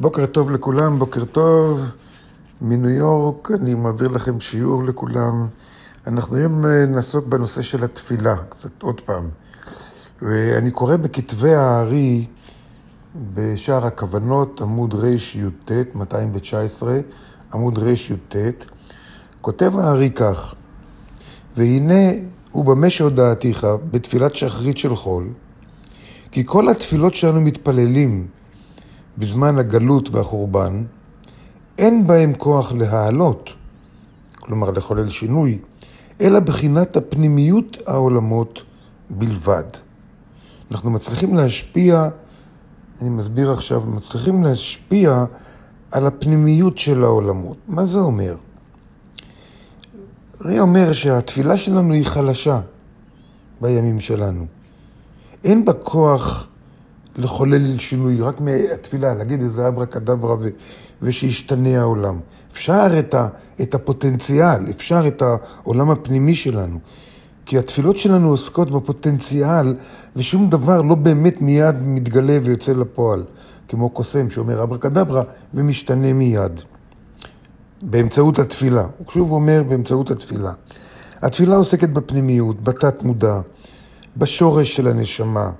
בוקר טוב לכולם, בוקר טוב מניו יורק, אני מעביר לכם שיעור לכולם. אנחנו היום אה, נעסוק בנושא של התפילה, קצת עוד פעם. ואני קורא בכתבי הארי בשער הכוונות, עמוד רי"ט, 219, עמוד רי"ט, כותב הארי כך: והנה הוא במה שהודעתיך בתפילת שחרית של חול, כי כל התפילות שאנו מתפללים בזמן הגלות והחורבן, אין בהם כוח להעלות, כלומר לחולל שינוי, אלא בחינת הפנימיות העולמות בלבד. אנחנו מצליחים להשפיע, אני מסביר עכשיו, מצליחים להשפיע על הפנימיות של העולמות. מה זה אומר? הרי אומר שהתפילה שלנו היא חלשה בימים שלנו. אין בה כוח לחולל שינוי, רק מהתפילה, להגיד איזה אברה קדברה ו... ושישתנה העולם. אפשר את, ה... את הפוטנציאל, אפשר את העולם הפנימי שלנו. כי התפילות שלנו עוסקות בפוטנציאל, ושום דבר לא באמת מיד מתגלה ויוצא לפועל. כמו קוסם שאומר אברה קדברה ומשתנה מיד. באמצעות התפילה. הוא שוב אומר באמצעות התפילה. התפילה עוסקת בפנימיות, בתת מודע, בשורש של הנשמה,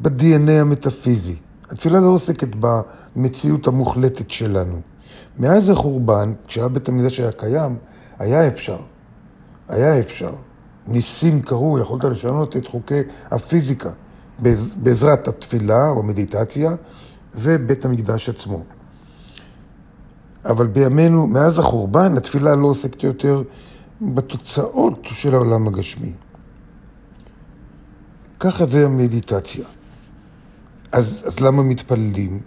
ב-DNA המטאפיזי. התפילה לא עוסקת במציאות המוחלטת שלנו. מאז החורבן, כשהיה בית המקדש היה קיים, היה אפשר. היה אפשר. ניסים קרו, יכולת לשנות את חוקי הפיזיקה בעזרת התפילה או המדיטציה ובית המקדש עצמו. אבל בימינו, מאז החורבן, התפילה לא עוסקת יותר בתוצאות של העולם הגשמי. ככה זה המדיטציה. אז, אז למה מתפללים?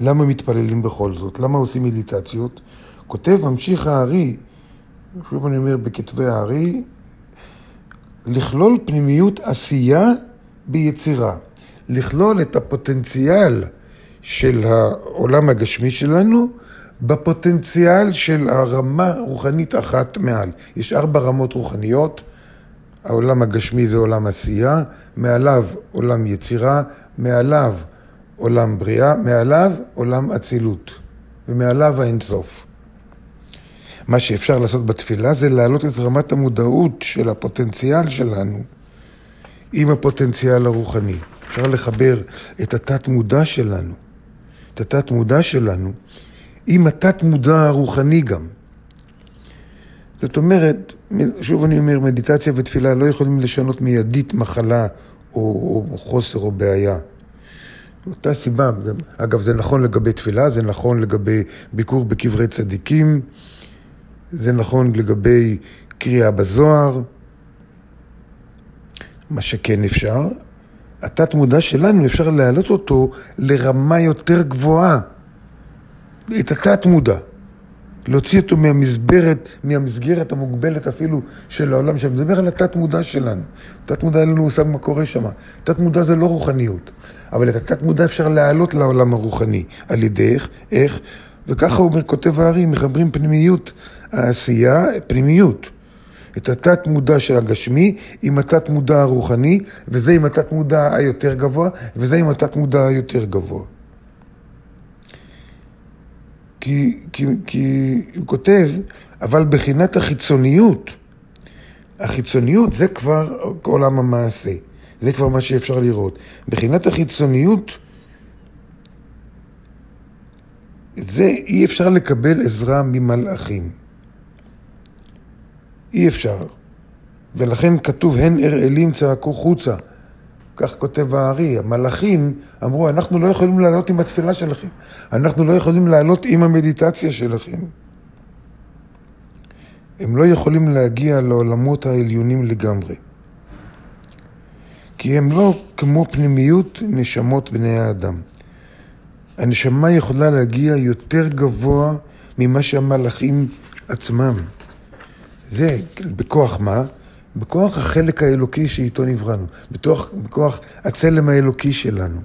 למה מתפללים בכל זאת? למה עושים מדיטציות? כותב, ממשיך הארי, שוב אני אומר בכתבי הארי, לכלול פנימיות עשייה ביצירה. לכלול את הפוטנציאל של העולם הגשמי שלנו בפוטנציאל של הרמה רוחנית אחת מעל. יש ארבע רמות רוחניות, העולם הגשמי זה עולם עשייה, מעליו עולם יצירה, מעליו עולם בריאה, מעליו עולם אצילות, ומעליו האינסוף. מה שאפשר לעשות בתפילה זה להעלות את רמת המודעות של הפוטנציאל שלנו עם הפוטנציאל הרוחני. אפשר לחבר את התת מודע שלנו, את התת מודע שלנו, עם התת מודע הרוחני גם. זאת אומרת, שוב אני אומר, מדיטציה ותפילה לא יכולים לשנות מיידית מחלה או, או חוסר או בעיה. אותה סיבה, אגב, זה נכון לגבי תפילה, זה נכון לגבי ביקור בקברי צדיקים, זה נכון לגבי קריאה בזוהר, מה שכן אפשר. התת מודע שלנו, אפשר להעלות אותו לרמה יותר גבוהה. את התת מודע. להוציא אותו מהמסגרת, מהמסגרת המוגבלת אפילו של העולם, שאני מדבר על התת מודע שלנו. תת מודע אין לנו מושג מה קורה שם. תת מודע זה לא רוחניות, אבל את התת מודע אפשר להעלות לעולם הרוחני. על ידי איך? איך? וככה אומר, כותב הארי, מחברים פנימיות העשייה, פנימיות. את התת מודע של הגשמי עם התת מודע הרוחני, וזה עם התת מודע היותר גבוה, וזה עם התת מודע היותר גבוה. כי, כי, כי הוא כותב, אבל בחינת החיצוניות, החיצוניות זה כבר עולם המעשה, זה כבר מה שאפשר לראות. בחינת החיצוניות, זה אי אפשר לקבל עזרה ממלאכים. אי אפשר. ולכן כתוב, הן אראלים צעקו חוצה. כך כותב הארי, המלאכים אמרו, אנחנו לא יכולים לעלות עם התפילה שלכם, אנחנו לא יכולים לעלות עם המדיטציה שלכם. הם לא יכולים להגיע לעולמות העליונים לגמרי. כי הם לא כמו פנימיות נשמות בני האדם. הנשמה יכולה להגיע יותר גבוה ממה שהמלאכים עצמם. זה בכוח מה? בכוח החלק האלוקי שאיתו נבראנו, בכוח, בכוח הצלם האלוקי שלנו.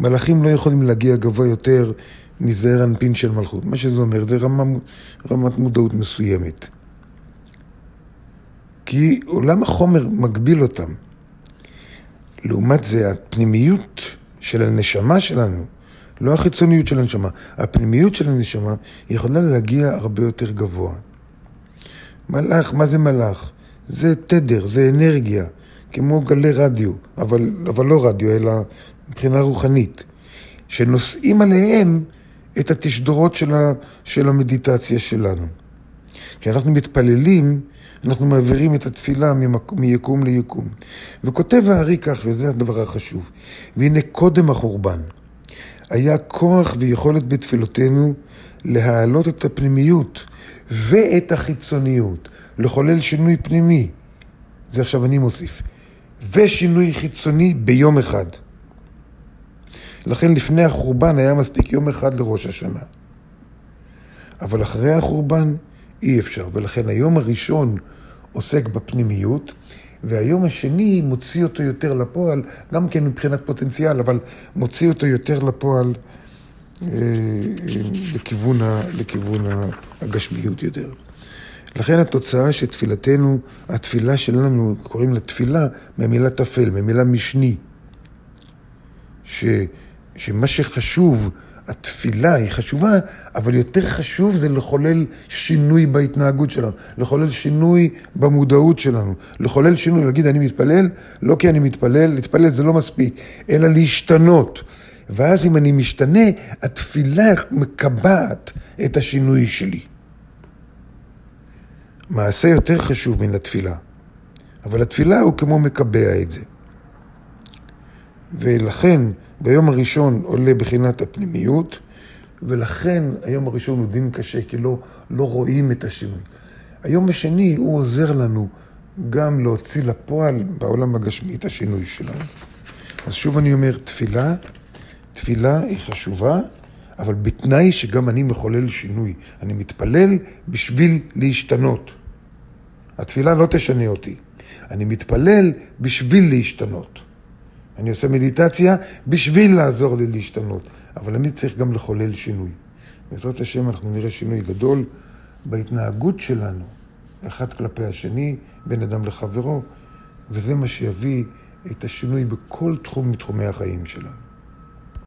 מלאכים לא יכולים להגיע גבוה יותר מזעיר אנפין של מלכות. מה שזה אומר, זה רמה, רמת מודעות מסוימת. כי עולם החומר מגביל אותם. לעומת זה, הפנימיות של הנשמה שלנו, לא החיצוניות של הנשמה, הפנימיות של הנשמה יכולה להגיע הרבה יותר גבוה. מלאך, מה זה מלאך? זה תדר, זה אנרגיה, כמו גלי רדיו, אבל, אבל לא רדיו, אלא מבחינה רוחנית, שנושאים עליהם את התשדורות של, ה, של המדיטציה שלנו. כי אנחנו מתפללים, אנחנו מעבירים את התפילה ממק... מיקום ליקום. וכותב הארי כך, וזה הדבר החשוב, והנה קודם החורבן, היה כוח ויכולת בתפילותינו להעלות את הפנימיות ואת החיצוניות, לחולל שינוי פנימי. זה עכשיו אני מוסיף. ושינוי חיצוני ביום אחד. לכן לפני החורבן היה מספיק יום אחד לראש השנה. אבל אחרי החורבן אי אפשר, ולכן היום הראשון עוסק בפנימיות, והיום השני מוציא אותו יותר לפועל, גם כן מבחינת פוטנציאל, אבל מוציא אותו יותר לפועל אה, לכיוון, ה, לכיוון הגשמיות יותר. לכן התוצאה שתפילתנו, התפילה שלנו, קוראים לה תפילה מהמילה תפל, מהמילה משני. ש, שמה שחשוב, התפילה היא חשובה, אבל יותר חשוב זה לחולל שינוי בהתנהגות שלנו, לחולל שינוי במודעות שלנו, לחולל שינוי, להגיד אני מתפלל, לא כי אני מתפלל, להתפלל זה לא מספיק, אלא להשתנות. ואז אם אני משתנה, התפילה מקבעת את השינוי שלי. מעשה יותר חשוב מן התפילה, אבל התפילה הוא כמו מקבע את זה. ולכן ביום הראשון עולה בחינת הפנימיות, ולכן היום הראשון הוא דין קשה, כי לא, לא רואים את השינוי. היום השני הוא עוזר לנו גם להוציא לפועל בעולם הגשמי את השינוי שלנו. אז שוב אני אומר, תפילה, תפילה היא חשובה, אבל בתנאי שגם אני מחולל שינוי. אני מתפלל בשביל להשתנות. התפילה לא תשנה אותי. אני מתפלל בשביל להשתנות. אני עושה מדיטציה בשביל לעזור לי להשתנות, אבל אני צריך גם לחולל שינוי. בעזרת השם אנחנו נראה שינוי גדול בהתנהגות שלנו, אחד כלפי השני, בין אדם לחברו, וזה מה שיביא את השינוי בכל תחום מתחומי החיים שלנו.